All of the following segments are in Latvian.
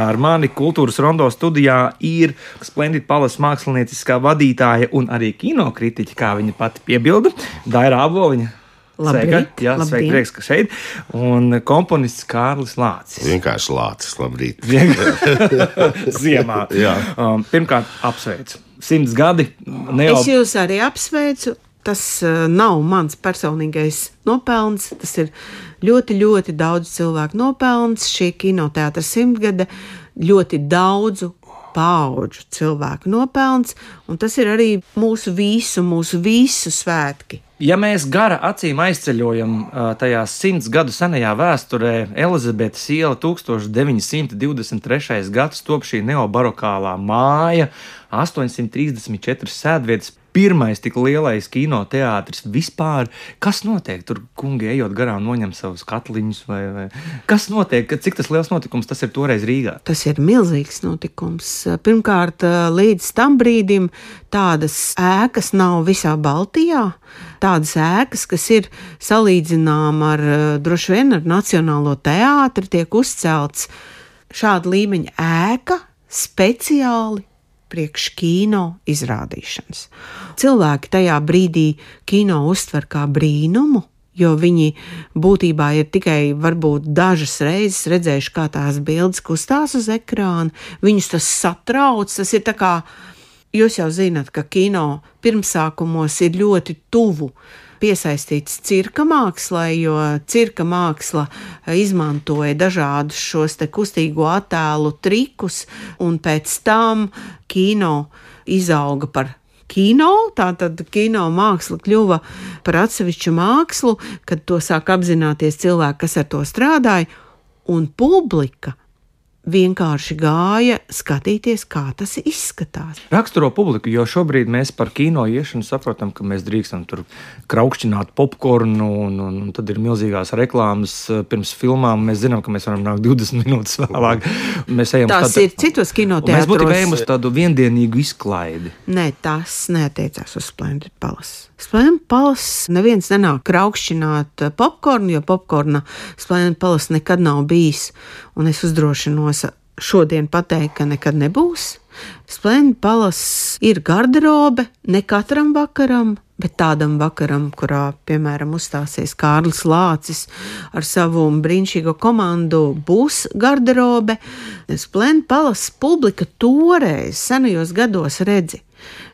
Ar mani kultūras rondo studijā ir Splendid Palas mākslinieckā vadītāja un arī kinokritiķa, kā viņa pati piebilda, Daira Aboliņa. Labrīt, Sveika, jā, sveiki, prieks, ka šeit. Un komponists Kārlis Lācis. Vienkārši lācis, labrīt. Ziemā. Um, pirmkārt, apsveicu. Simts gadi. Ne jau Es jūs arī apsveicu. Tas uh, nav mans personīgais nopelns. Tas ir ļoti, ļoti daudz cilvēku nopelns. Šī kinoteātris simtgade ļoti daudzu paudžu cilvēku nopelns, un tas ir arī mūsu visu, mūsu visu svētki. Ja mēs gara acīm aizceļojam ā, tajā simts gadu senajā vēsturē, Elizabetes iela 1923. gads top šī neobarokālā māja, 834 sēdvietas, pirmais tik lielais kinoteātris vispār. Kas notiek tur, kungi, ejot garām, noņem savus katliņus, vai, vai kas notiek, cik tas liels notikums tas ir toreiz Rīgā? Tas ir milzīgs notikums. Pirmkārt, līdz tam brīdim tādas ēkas nav visā Baltijā. Tādas ēkas, kas ir salīdzināmas ar droši vien ar Nacionālo teātri, tiek uzcelts šāda līmeņa ēka speciāli priekš kino izrādīšanas. Cilvēki tajā brīdī kino uztver kā brīnumu, jo viņi būtībā ir tikai varbūt dažas reizes redzējuši, kā tās bildes kustās uz ekrāna. Viņus tas satrauc. Tas ir tā kā jūs jau zinat, ka kino pirmsākumos ir ļoti tuvu piesaistīts cirka mākslai, jo cirka māksla izmantoja dažādus šos kustīgo attēlu trikus, un pēc tam kino izauga par kino, tātad kino māksla kļuva par atsevišķu mākslu, kad to sāk apzināties cilvēki, kas ar to strādāja, un publika vienkārši gāja skatīties, kā tas izskatās. Raksturo publiku, jo šobrīd mēs par kino iešanu saprotam, ka mēs drīkstam tur kraukšķināt popkornu, un, un, un tad ir milzīgās reklāmas eh, pirms filmām. Mēs zinām, ka mēs varam nākt 20 minūtes vēlāk. Mēs ejam Tas tādu- ir citos Un Mēs būtu kinoteātros. ejam uz tādu viendienīgu izklaidi. Nē, tas neatiecās uz Splendid Palace. Splendid Palace neviens nenāk kraukšķināt eh, popkornu, jo popkorna Splendid Palace nekad nav bijis. Un es uzdrošinos šodien pateikt, ka nekad nebūs. Splendid Palace ir garderobe ne katram vakaram, bet tādam vakaram, kurā, piemēram, uzstāsies Kārlis Lācis ar savu brīnišķīgo komandu, būs garderobe. Splendid Palace publika toreiz, senajos gados, redzi.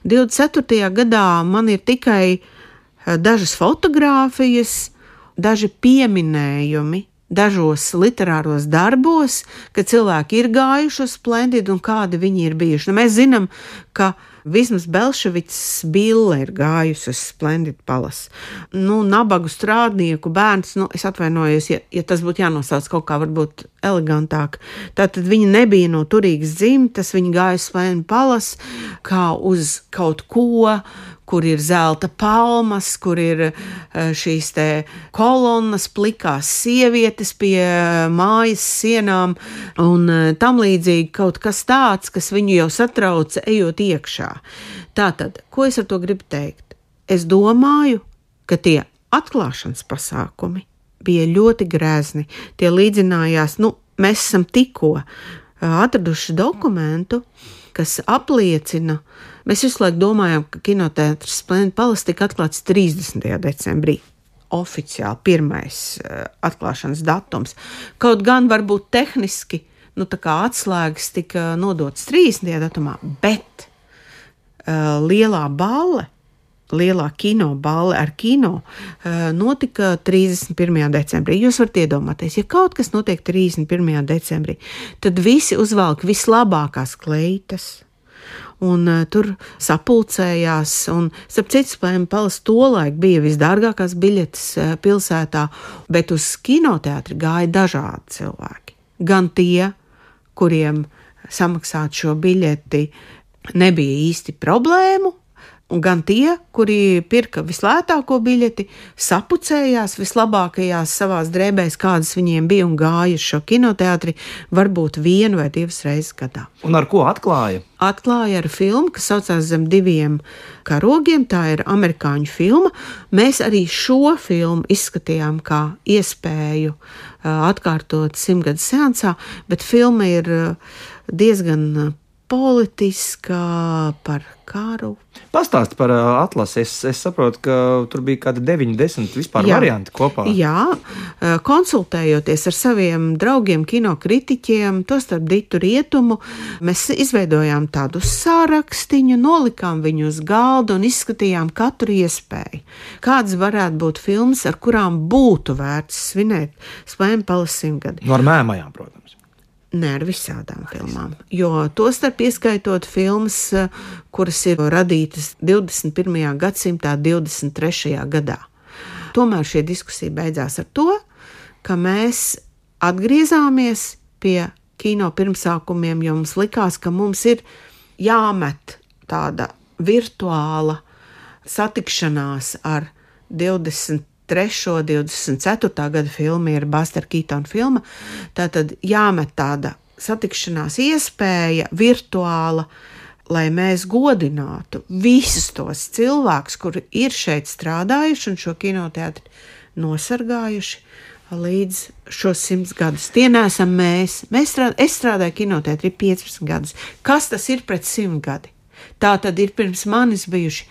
24. gadā man ir tikai eh, dažas fotogrāfijas, daži pieminējumi dažos literāros darbos, ka cilvēki ir gājuši uz Splendidu un kādi viņi ir bijuši. Nu, mēs zinām, ka Vismaz Belševits Bille ir gājusi uz Splendid Palace. Nu, nabagu strādnieku bērns, nu, es atvainojos, ja, ja tas būtu jānosauc kaut kā varbūt elegantāk. Tātad viņa nebija no turīgas dzimtas, viņa gāja uz Splendid Palace kā uz kaut ko, kur ir zelta palmas, kur ir eh, šīs kolonnas, plikās sievietes pie eh, mājas sienām un eh, tam līdzīgi kaut kas tāds, kas viņu jau satrauca ejot iekšā. Tātad, ko es ar to gribu teikt? Es domāju, ka tie atklāšanas pasākumi bija ļoti grezni. Tie līdzinājās, nu, mēs esam tikko atraduši dokumentu, kas apliecina, mēs visu laiku domājam, ka kinoteātris Splendid Palace tika atklāts 30. decembrī. Oficiāli pirmais uh, atklāšanas datums. Kaut gan varbūt tehniski nu, atslēgas tika nodotas 30. datumā, bet uh, lielā balle, lielā kino balle ar kino uh, notika 31. decembrī. Jūs varat iedomāties, ja kaut kas notiek 31. decembrī, tad visi uzvelk vislabākās kleitas. Un uh, tur sapulcējās, un, starp citu, spēļiem palas tolaik bija visdārgākās biļetes uh, pilsētā, bet uz kinoteātri gāja dažādi cilvēki. Gan tie, kuriem samaksāt šo biļeti nebija īsti problēmu, gan tie, kuri pirka vislētāko biļeti, sapucējās vislabākajās savās drēbēs, kādas viņiem bija, un gāja uz šo kinoteātri varbūt vienu vai divas reizes gadā. Un ar ko atklāja? Atklāja ar filmu, kas saucās Zem diviem karogiem. Tā ir amerikāņu filma. Mēs arī šo filmu izskatījām kā iespēju atkārtot simtgades seansā, bet filma ir diezgan politiskā, par karu. Pastāst par uh, atlasi. Es, es saprotu, ka tur bija kaut kādi 9, 10 vispār jā, varianti kopā. Jā, konsultējoties ar saviem draugiem, kinokritiķiem, tostarp Ditu Rietumu, mēs izveidojām tādu sārakstiņu, nolikām viņu uz galda un izskatījām katru iespēju. Kādas varētu būt filmas, ar kurām būtu vērts svinēt Spēņu palasimtgadi? No ar mēmajām, protams. Ne ar visādām filmām, jo tostarp ieskaitot filmas, kuras ir radītas 21. gadsimtā, 23. gadā. Tomēr šī diskusija beidzās ar to, ka mēs atgriezāmies pie kino pirmsākumiem, jo mums likās, ka mums ir jāmet tāda virtuāla satikšanās ar 20 3. 24. gada filma ir Buster Keaton filma. Tātad jāmet tāda satikšanās iespēja virtuāla, lai mēs godinātu visus tos cilvēkus, kuri ir šeit strādājuši un šo kinoteātri nosargājuši. Līdz šos simts gadus. Tie nesam mēs. mēs strād, es strādāju kinoteātrī 15 gadus. Kas tas ir pret simt gadi? Tā tad ir pirms manis bijuši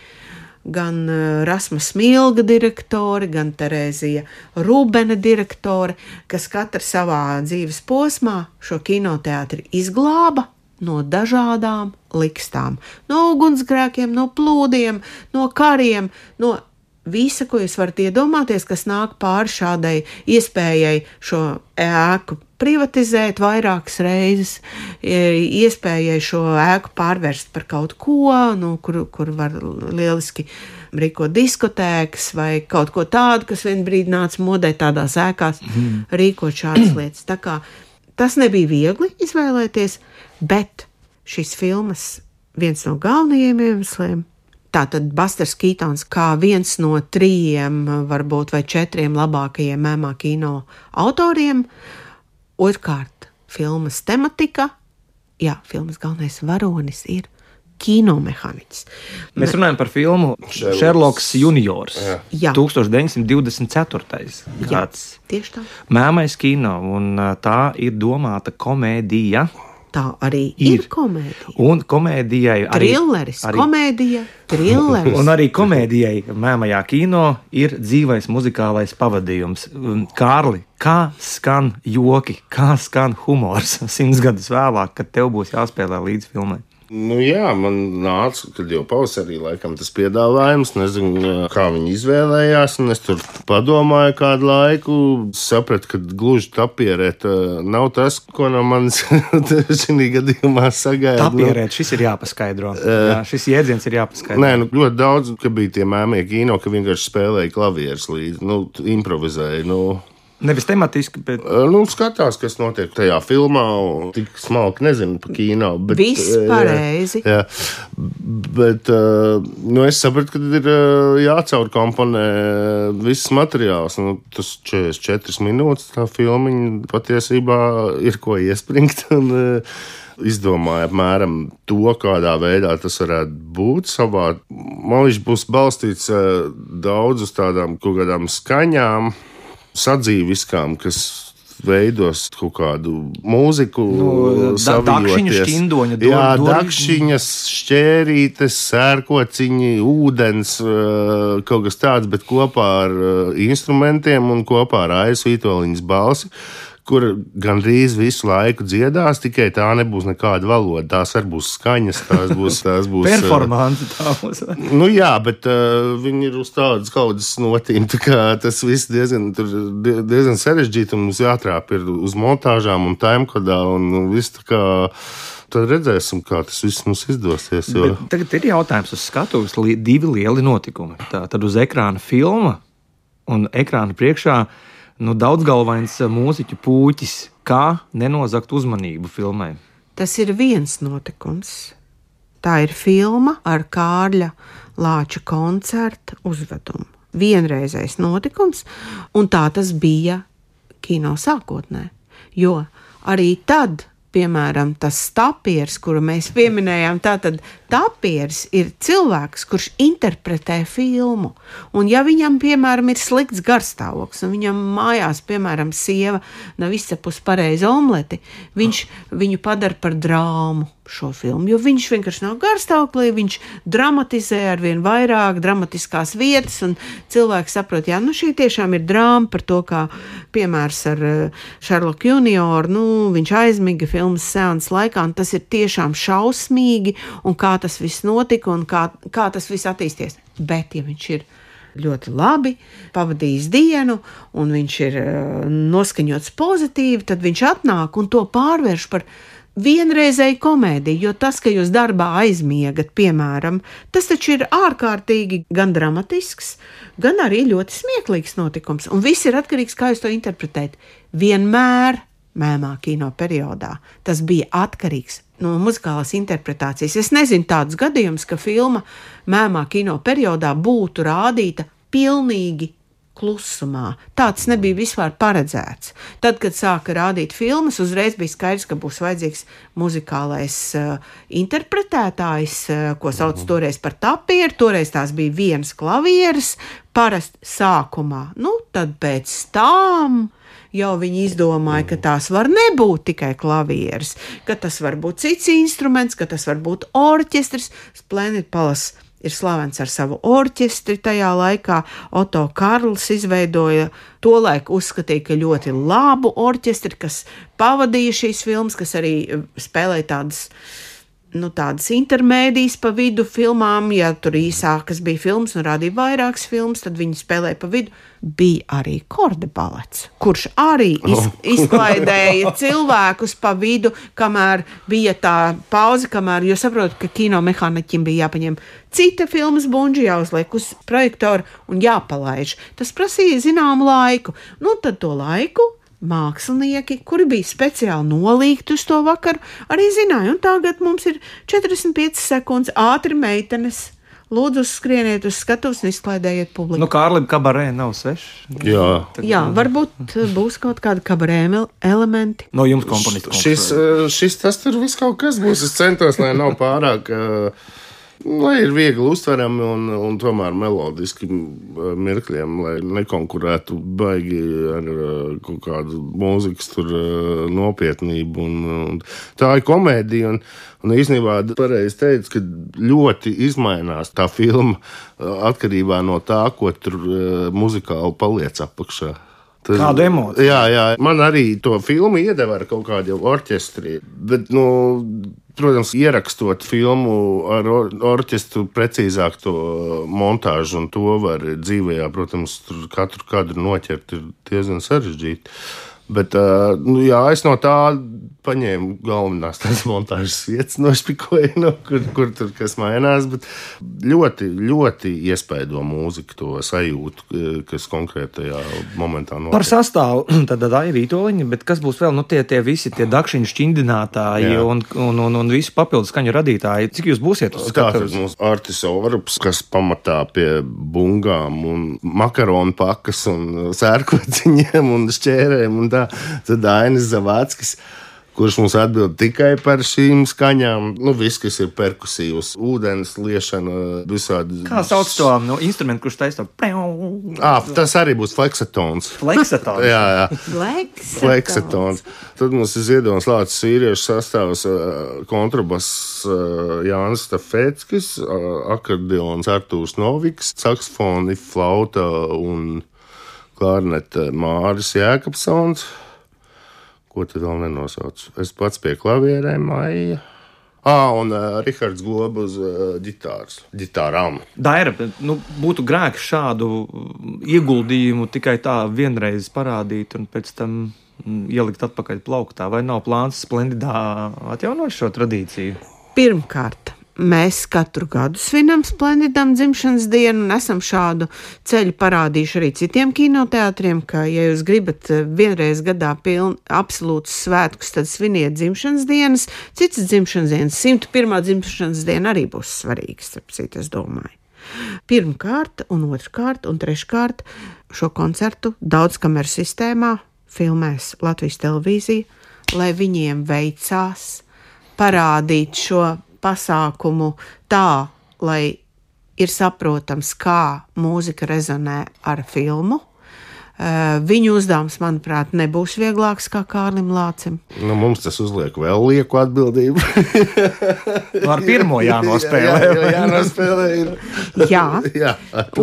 gan eh, Rasma Smilga direktori, gan Terēzija Rūbena direktori, kas katra savā dzīves posmā šo kinoteātri izglāba no dažādām likstām, no ugunsgrēkiem, no plūdiem, no kariem, no visa, ko jūs varat iedomāties, kas nāk pāri šādai iespējai šo ēku privatizēt vairākas reizes, iespējai šo ēku pārvērst par kaut ko, nu, kur, kur var lieliski rīkot diskotēkas vai kaut ko tādu, kas vienā brīdī nāca modē tādās ēkās, mm. rīkot šādas lietas. Tā kā tas nebija viegli izvēlēties, bet šīs filmas viens no galvenajiem iemesliem Tātad Busters Keitons kā viens no trījiem, varbūt vai četriem labākajiem mēmā kino autoriem. Otrkārt, filmas tematika. Jā, filmas galvenais varonis ir kinomehāniķis. Mēs runājam par filmu Sherloks Juniors. Jā. Jā. 1924. gads. Tieši tā. Mēmais kino, un tā ir domāta komēdija tā arī ir, ir komēdija. Un komēdijai arī trilleris, arī, komēdija, trilleris. Un arī komēdijai mēmajā kino ir dzīvais muzikālais pavadījums. Kārli, kā skan joki, kā skan humors simts gadus vēlāk, kad tev būs jāspēlē līdz filmai? Nu, jā, man nāca, kad jau pavasarī laikam, tas piedāvājums. Nezinu, kā viņi izvēlējās. Es tur padomāju kādu laiku. Sapratu, ka gluži tapierēt nav tas, ko no manis šī gadījumā sagaida. Tapierēt, šis ir jāpaskaidro. Jā, šis jēdziens ir jāpaskaidro. Nē, nu, ļoti daudz, ka bija tie mēmie kino, ka vienkārši spēlēja klavierus līdzi, nu, improvizēja. Nu. Nevis tematiski, bet. Nu, skatās, kas notiek tajā filmā. Tik smalki nezinu par kino. Bet, Viss pareizi. Jā, bet nu, es sapratu, ka ir jācaur komponē viss materiāls. Nu, tas 44 minūtes tā filmiņa patiesībā ir ko iespringt. Un, izdomāja apmēram to, kādā veidā tas varētu būt. Savā man viņš būs balstīts daudz uz tādām kaut kādām skaņām sadzīviskām, kas veidos kaut kādu mūziku, nu. Jā, dakšiņas, šķērītes, sērkociņi, ūdens, kaut kas tāds, bet kopā ar instrumentiem un kopā ar aizsvītoliņas balsi kur gandrīz visu laiku dziedās, tikai tā nebūs nekāda valoda. Tās arī būs skaņas, tās būs. Tās būs Performance tā būs. nu, jā, bet uh, viņi ir uz tādas kaudzes notīm. Tā tas viss diezgan, diezgan sarežģīti un mums jātrāp uz montāžām un timekodā un, un viss tā kā tad redzēsim, kā tas viss mums izdosies. Jo... Bet tagad ir jautājums uz skatuves, li divi lieli notikumi. Tā tad uz ekrāna filma un ekrāna priekšā nu, daudzgalvains eh, mūziķu pūķis, kā nenozagt uzmanību filmai. Tas ir viens notikums. Tā ir filma ar Kārļa Lāča koncerta uzvedumu. Vienreizējs notikums, un tā tas bija kino sākotnē. Jo arī tad, piemēram, tas tapieris, kuru mēs pieminējām, tātad tapieris ir cilvēks, kurš interpretē filmu. Un ja viņam, piemēram, ir slikts garstāvoklis, un viņam mājās, piemēram, sieva nav izcepusi pareizi omleti, viņš viņu padara par drāmu šo filmu, jo viņš vienkārši nav garstāvoklī, viņš dramatizē ar vien vairāk dramatiskās vietas, un cilvēks saprot, jā, nu šī tiešām ir drāma par to, kā piemērs ar Šarloku junioru, nu, viņš aizmiga filmas seanses laikā, un tas ir tiešām šausmīgi, un kā tas viss notika, un kā, kā tas viss attīsties. Bet, ja viņš ir ļoti labi, pavadījis dienu, un viņš ir uh, noskaņots pozitīvi, tad viņš atnāk un to pārvērš par vienreizēju komēdiju, jo tas, ka jūs darbā aizmiegat, piemēram, tas taču ir ārkārtīgi gan dramatisks, gan arī ļoti smieklīgs notikums. Un viss ir atkarīgs, kā jūs to interpretējat. Vienmēr mēmā kino periodā tas bija atkarīgs no muzikālās interpretācijas. Es nezinu tādus gadījumus, ka filma mēmā kino periodā būtu rādīta pilnīgi klusumā. Tāds nebija vispār paredzēts. Tad, kad sāka rādīt filmas, uzreiz bija skaidrs, ka būs vajadzīgs muzikālais uh, interpretētājs, uh, ko sauc toreiz par tapieru. Toreiz tās bija viens klavieris, parasti sākumā. Nu, tad pēc tam jau viņi izdomāja, ka tās var nebūt tikai klavieres, ka tas var būt cits instruments, ka tas var būt orķestris, Splendid Palace ir slavens ar savu orķestri tajā laikā. Oto Karls izveidoja to laiku, uzskatīja, ka ļoti labu orķestri, kas pavadīja šīs filmas, kas arī eh, spēlēja tādas. Nu, tādas intermēdijas pa vidu filmām, ja tur īsākas bija filmas un rādīja vairākas filmas, tad viņi spēlēja pa vidu bija arī kordebalets, kurš arī iz, izklaidēja cilvēkus pa vidu, kamēr bija tā pauze, kamēr jūs saprotat, ka kino mehāniķim bija jāpaņem cita filmas bunģi, jāuzliek uz projektoru un jāpalaiž. Tas prasīja zināmu laiku. Nu, tad to laiku mākslinieki, kuri bija speciāli nolīgti uz to vakaru, arī zināja. Un tagad mums ir 45 sekundes ātri meitenes Lūdzu, skrieniet uz skatuves un izklaidējiet publiku. Nu, Kārlim kabarē nav svešs. Jā. Tad, Jā, varbūt būs kaut kādi kabarē elementi. No jums komponists. Šis, šis tas tur viss kaut kas būs. Es centos, lai nav pārāk. Uh, Lai ir viegli uztverami un, un tomēr melodiski mirkļiem, lai nekonkurētu baigi ar kaut kādu mūzikas nopietnību. Un, un tā ir komēdija. Un, un īstenībā pareizi teica, ka ļoti izmainās tā filma atkarībā no tā, ko tur muzikāli paliec apakšā. Tas, Kādu emociju? Jā, jā, man arī to filmu iedeva ar kaut kādu orķestri. Bet, nu, protams, ierakstot filmu ar or orķestru, precīzāk to montāžu, un to var dzīvē, protams, katru kadru noķert, ir diezgan sarežģīti. Bet, uh, nu, jā, es no tā paņēmu galvenās tās montāžas vietas, nošpikoju, no kur, kur tur kas mainās. Bet ļoti, ļoti iespaido mūziku, to sajūtu, kas konkrētajā momentā notiek. Par sastāvu tad Aija Vītoliņa, bet kas būs vēl nu, tie, tie visi tie dakšiņu šķindinātāji jā. un, un, un, un visi papildus skaņu radītāji? Cik jūs būsiet uz skatuves? Tā ir mums Artis Orups, kas pamatā pie bungām un makaronu pakas un sērkociņiem un šķērēm un tā. Tad Ainis Zavāckis kurš mums atbild tikai par šīm skaņām. Nu, viss, kas ir perkusīvs, ūdens liešana, visādi. Kā sauc to nu, instrumentu, kurš taisa to? Ah, tas arī būs fleksatons. Fleksatons. jā, jā. Fleksatons. fleksatons. Tad mums ir ziedonis lācis īriešu sastāvs kontrabas Jānis Stafetskis, akordeons Artūrs Noviks, saksofoni, flauta un klarnete Māris Jēkabsons. Ko tad vēl nenosaucu? Es pats pie klavierēm maija. Ah, un uh, Rahards Globs uz uh, ģitāras, ģitārām. Daira, nu, būtu grēks šādu ieguldījumu tikai tā vienreiz parādīt un pēc tam ielikt atpakaļ plauktā. Vai nav plāns splendidā atjaunot šo tradīciju? Pirmkārt, Mēs katru gadu svinam Splendidam dzimšanas dienu un esam šādu ceļu parādījuši arī citiem kinoteātriem, ka, ja jūs gribat eh, vienreiz gadā piln, absolūtus svētkus, tad sviniet dzimšanas dienas. Citas dzimšanas dienas, 101. dzimšanas diena arī būs svarīga, starp citu, es domāju. Pirmkārt, un otrkārt, un treškārt šo koncertu daudzkameru sistēmā filmēs Latvijas televīzija, lai viņiem veicās parādīt šo pasākumu tā, lai ir saprotams, kā mūzika rezonē ar filmu. Uh, viņu uzdevums, manuprāt, nebūs vieglāks kā Kārlim Lācim. Nu, mums tas uzliek vēl lieku atbildību. Nu, ar pirmo jānospēlē. jā, jā, jānospēlē ir. Jā, jā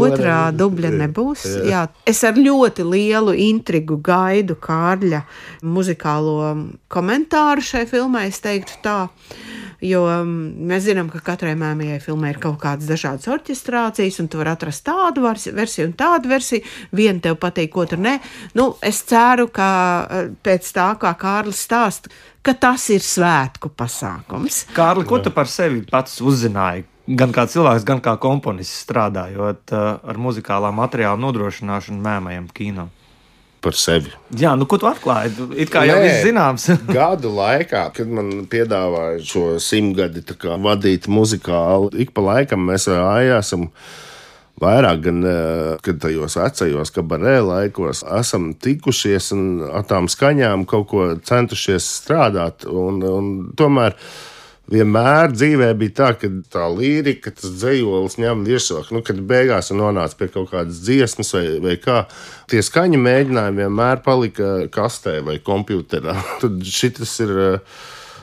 otrā dubļa nebūs. Jā. Jā. Es ar ļoti lielu intrigu gaidu Kārļa muzikālo komentāru šai filmai, es teiktu tā. Jo mm, mēs zinām, ka katrai mēmijai filmai ir kaut kādas dažādas orķestrācijas, un tu vari atrast tādu versiju un tādu versiju. Vienu tev patīk, otru nē. Nu, es ceru, ka eh, pēc tā, kā Kārlis stāsta, ka tas ir svētku pasākums. Kārli, ko tu par sevi pats uzzināji? Gan kā cilvēks, gan kā komponists strādājot ar muzikālā materiāla nodrošināšanu mēmajam kino. Par sevi. Jā, nu ko tu atklāji? It kā jau Nē, viss zināms. gadu laikā, kad man piedāvāja šo simtgadi kā vadīt muzikālu, ik pa laikam mēs esam vairāk, gan tajos vecajos kabarē laikos esam tikušies un ar tām skaņām kaut ko centušies strādāt. Un, un tomēr vienmēr dzīvē bija tā, ka tā lirika, tas dzīslis ņem virsroku. Nu, kad beigās nonāca pie kaut kādas dziesmas vai, vai kā, tie skaņa mēģinājumi vienmēr palika kastē vai computerā. Tad šis ir. uh,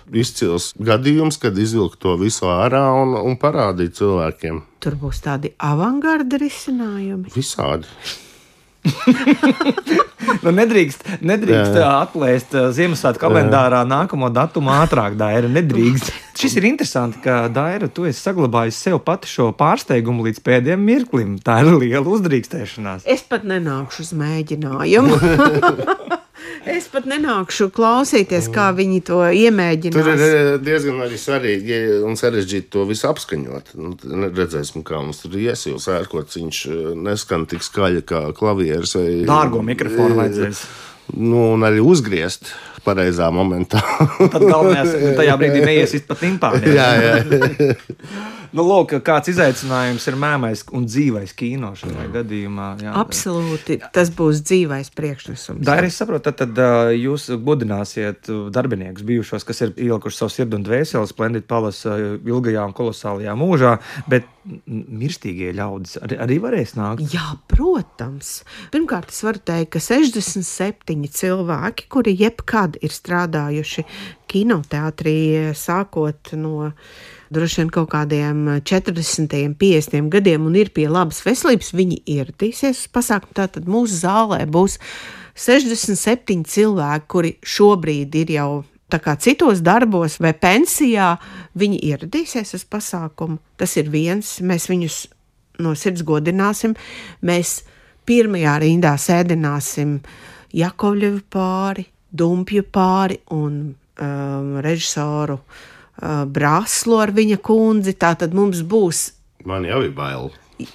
Izcils gadījums, kad izvilkt to visu ārā un, un parādīt cilvēkiem. Tur būs tādi avangarda risinājumi. Visādi. nu, nedrīkst nedrīkst jā, jā. atklāst Ziemassvētku kalendārā nākamo datumu ātrāk, Daira. Nedrīkst. Šis ir interesanti, ka Daira, tu esi saglabājis sev pati šo pārsteigumu līdz pēdējiem mirklim. Tā ir liela uzdrīkstēšanās. Es pat nenākšu uz mēģinājumu. Es pat nenākšu klausīties, kā viņi to iemēģina. Tur ir eh, diezgan arī svarīgi un sarežģīti to visu apskaņot. Nu, redzēsim, kā mums tur iesils ērkots. Viņš eh, neskan tik skaļi kā klavieres. Vai, Dārgo mikrofonu vajadzēs. Nu, un arī uzgriezt pareizā momentā. Tad galvenais tajā brīdī neiesist pat impāniem. jā, jā. nu, lūk, kāds izaicinājums ir mēmais un dzīvais kino šajā jā. gadījumā. Jā. Absolūti, tas būs dzīvais priekšnesums. Dairi, es saprotu, tad, tad jūs budināsiet darbiniekus bijušos, kas ir ielikuši savu sirdi un dvēseli Splendid Palace ilgajā un kolosālajā mūžā, bet mirstīgie ļaudis arī, arī varēs nākt. Jā, protams. Pirmkārt, es varu teikt, ka 67 cilvēki, kuri jebkad ir strādājuši kinoteātrī, sākot no droši vien kaut kādiem 40, 50 gadiem un ir pie labas veselības, viņi ieradīsies uz pasākumu. Tātad mūsu zālē būs 67 cilvēki, kuri šobrīd ir jau citos darbos vai pensijā, viņi ieradīsies uz pasākumu. Tas ir viens, mēs viņus no sirds godināsim. Mēs pirmajā rindā sēdināsim Jakovļevu pāri, Dumpju pāri un um, režisoru uh, Brāzlu ar viņa kundzi. Tā tad mums būs. Man jau ir bail.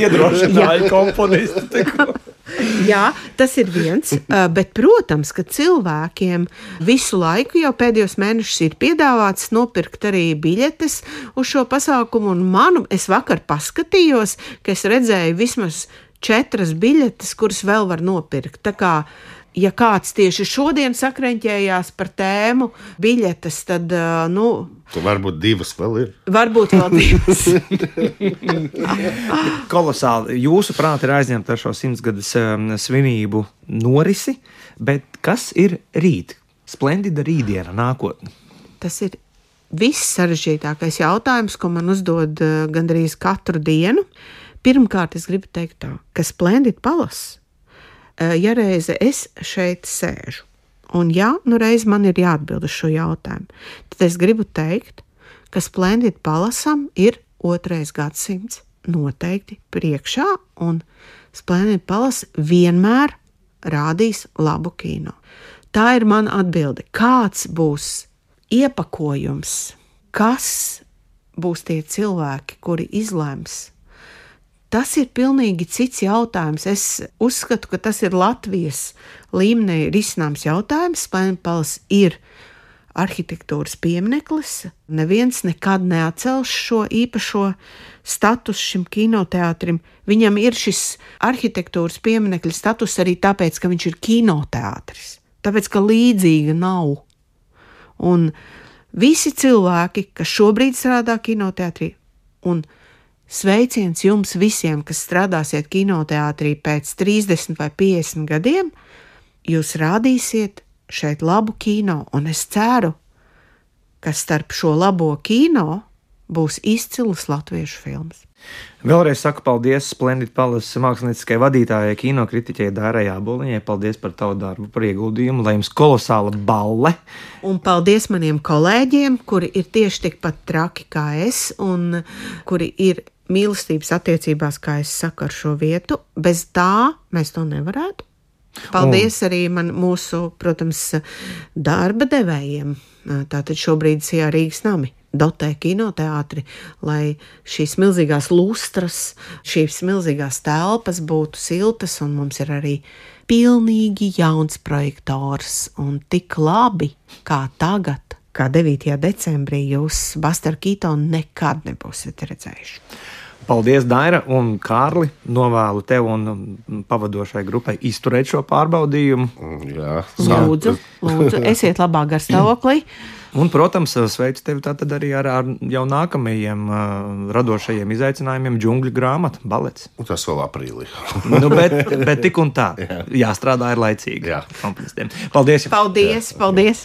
Iedrošināja komponistu. Jā, tas ir viens. Bet, protams, ka cilvēkiem visu laiku, jau pēdējos mēnešus, ir piedāvāts nopirkt arī biļetes uz šo pasākumu. Un manu es vakar paskatījos, ka es redzēju vismaz četras biļetes, kuras vēl var nopirkt. Tā kā ja kāds tieši šodien sakreņķējās par tēmu biļetes, tad, nu, Tur varbūt divas vēl ir. Varbūt vēl divas. Kolosāli. Jūsuprāt, ir aizņemta ar šo simtgades svinību norisi, bet kas ir rīt? Splendida rītdiena, nākotne. Tas ir viss sarežģītākais jautājums, ko man uzdod gandrīz katru dienu. Pirmkārt, es gribu teikt tā, ka Splendid Palace ja reize es šeit sēžu, un ja nu reiz man ir jāatbild uz šo jautājumu, tad es gribu teikt, ka Splendid palasam ir otrais gadsimts noteikti priekšā, un Splendid palas vienmēr rādīs labu kino. Tā ir mana atbilde. Kāds būs iepakojums, kas būs tie cilvēki, kuri izlems. Tas ir pilnīgi cits jautājums. Es uzskatu, ka tas ir Latvijas līmenī risināms jautājums. Spēnpils ir arhitektūras piemineklis. Neviens nekad neatcels šo īpašo statusu šim kinoteātrim. Viņam ir šis arhitektūras pieminekļa status arī tāpēc, ka viņš ir kinoteātris. Tāpēc, ka līdzīga nav. Un visi cilvēki, kas šobrīd strādā kinoteātrī, un sveiciens jums visiem, kas strādāsiet kinoteātrī pēc 30 vai 50 gadiem, jūs rādīsiet šeit labu kino, un es ceru, ka starp šo labo kino būs izcils latviešu filmas. Vēlreiz saku paldies Splendid Palace mākslinieckajai vadītājai, kinokritiķei Dārai Aboliņai. Paldies par tavu darbu, par ieguldījumu, lai jums kolosāla balle. Un paldies maniem kolēģiem, kuri ir tieši tikpat traki kā es, un kuri ir mīlestības attiecībās, kā es saku, ar šo vietu. Bez tā mēs to nevarētu. Paldies un. arī man, mūsu, protams, darba devējiem. Tātad šobrīd ir Rīgas nami dotē kinoteātri, lai šīs milzīgās lustras, šīs milzīgās telpas būtu siltas, un mums ir arī pilnīgi jauns projektors, un tik labi kā tagad. Kā 9. decembrī jūs Buster Keatonu nekad nebūsiet redzējuši. Paldies, Daira un Kārli. Novēlu tev un pavadošai grupai izturēt šo pārbaudījumu. Jā, lūdzu, lūdzu, esiet labā garstāvoklī. Un, protams, sveicu tevi arī ar, ar jau nākamajiem uh, radošajiem izaicinājumiem, džungļu grāmatu, balets. Tas vēl aprīlī. nu, bet, bet tik un tā, Jā. jāstrādā ir laicīgi. Jā. Paldies! Paldies! paldies.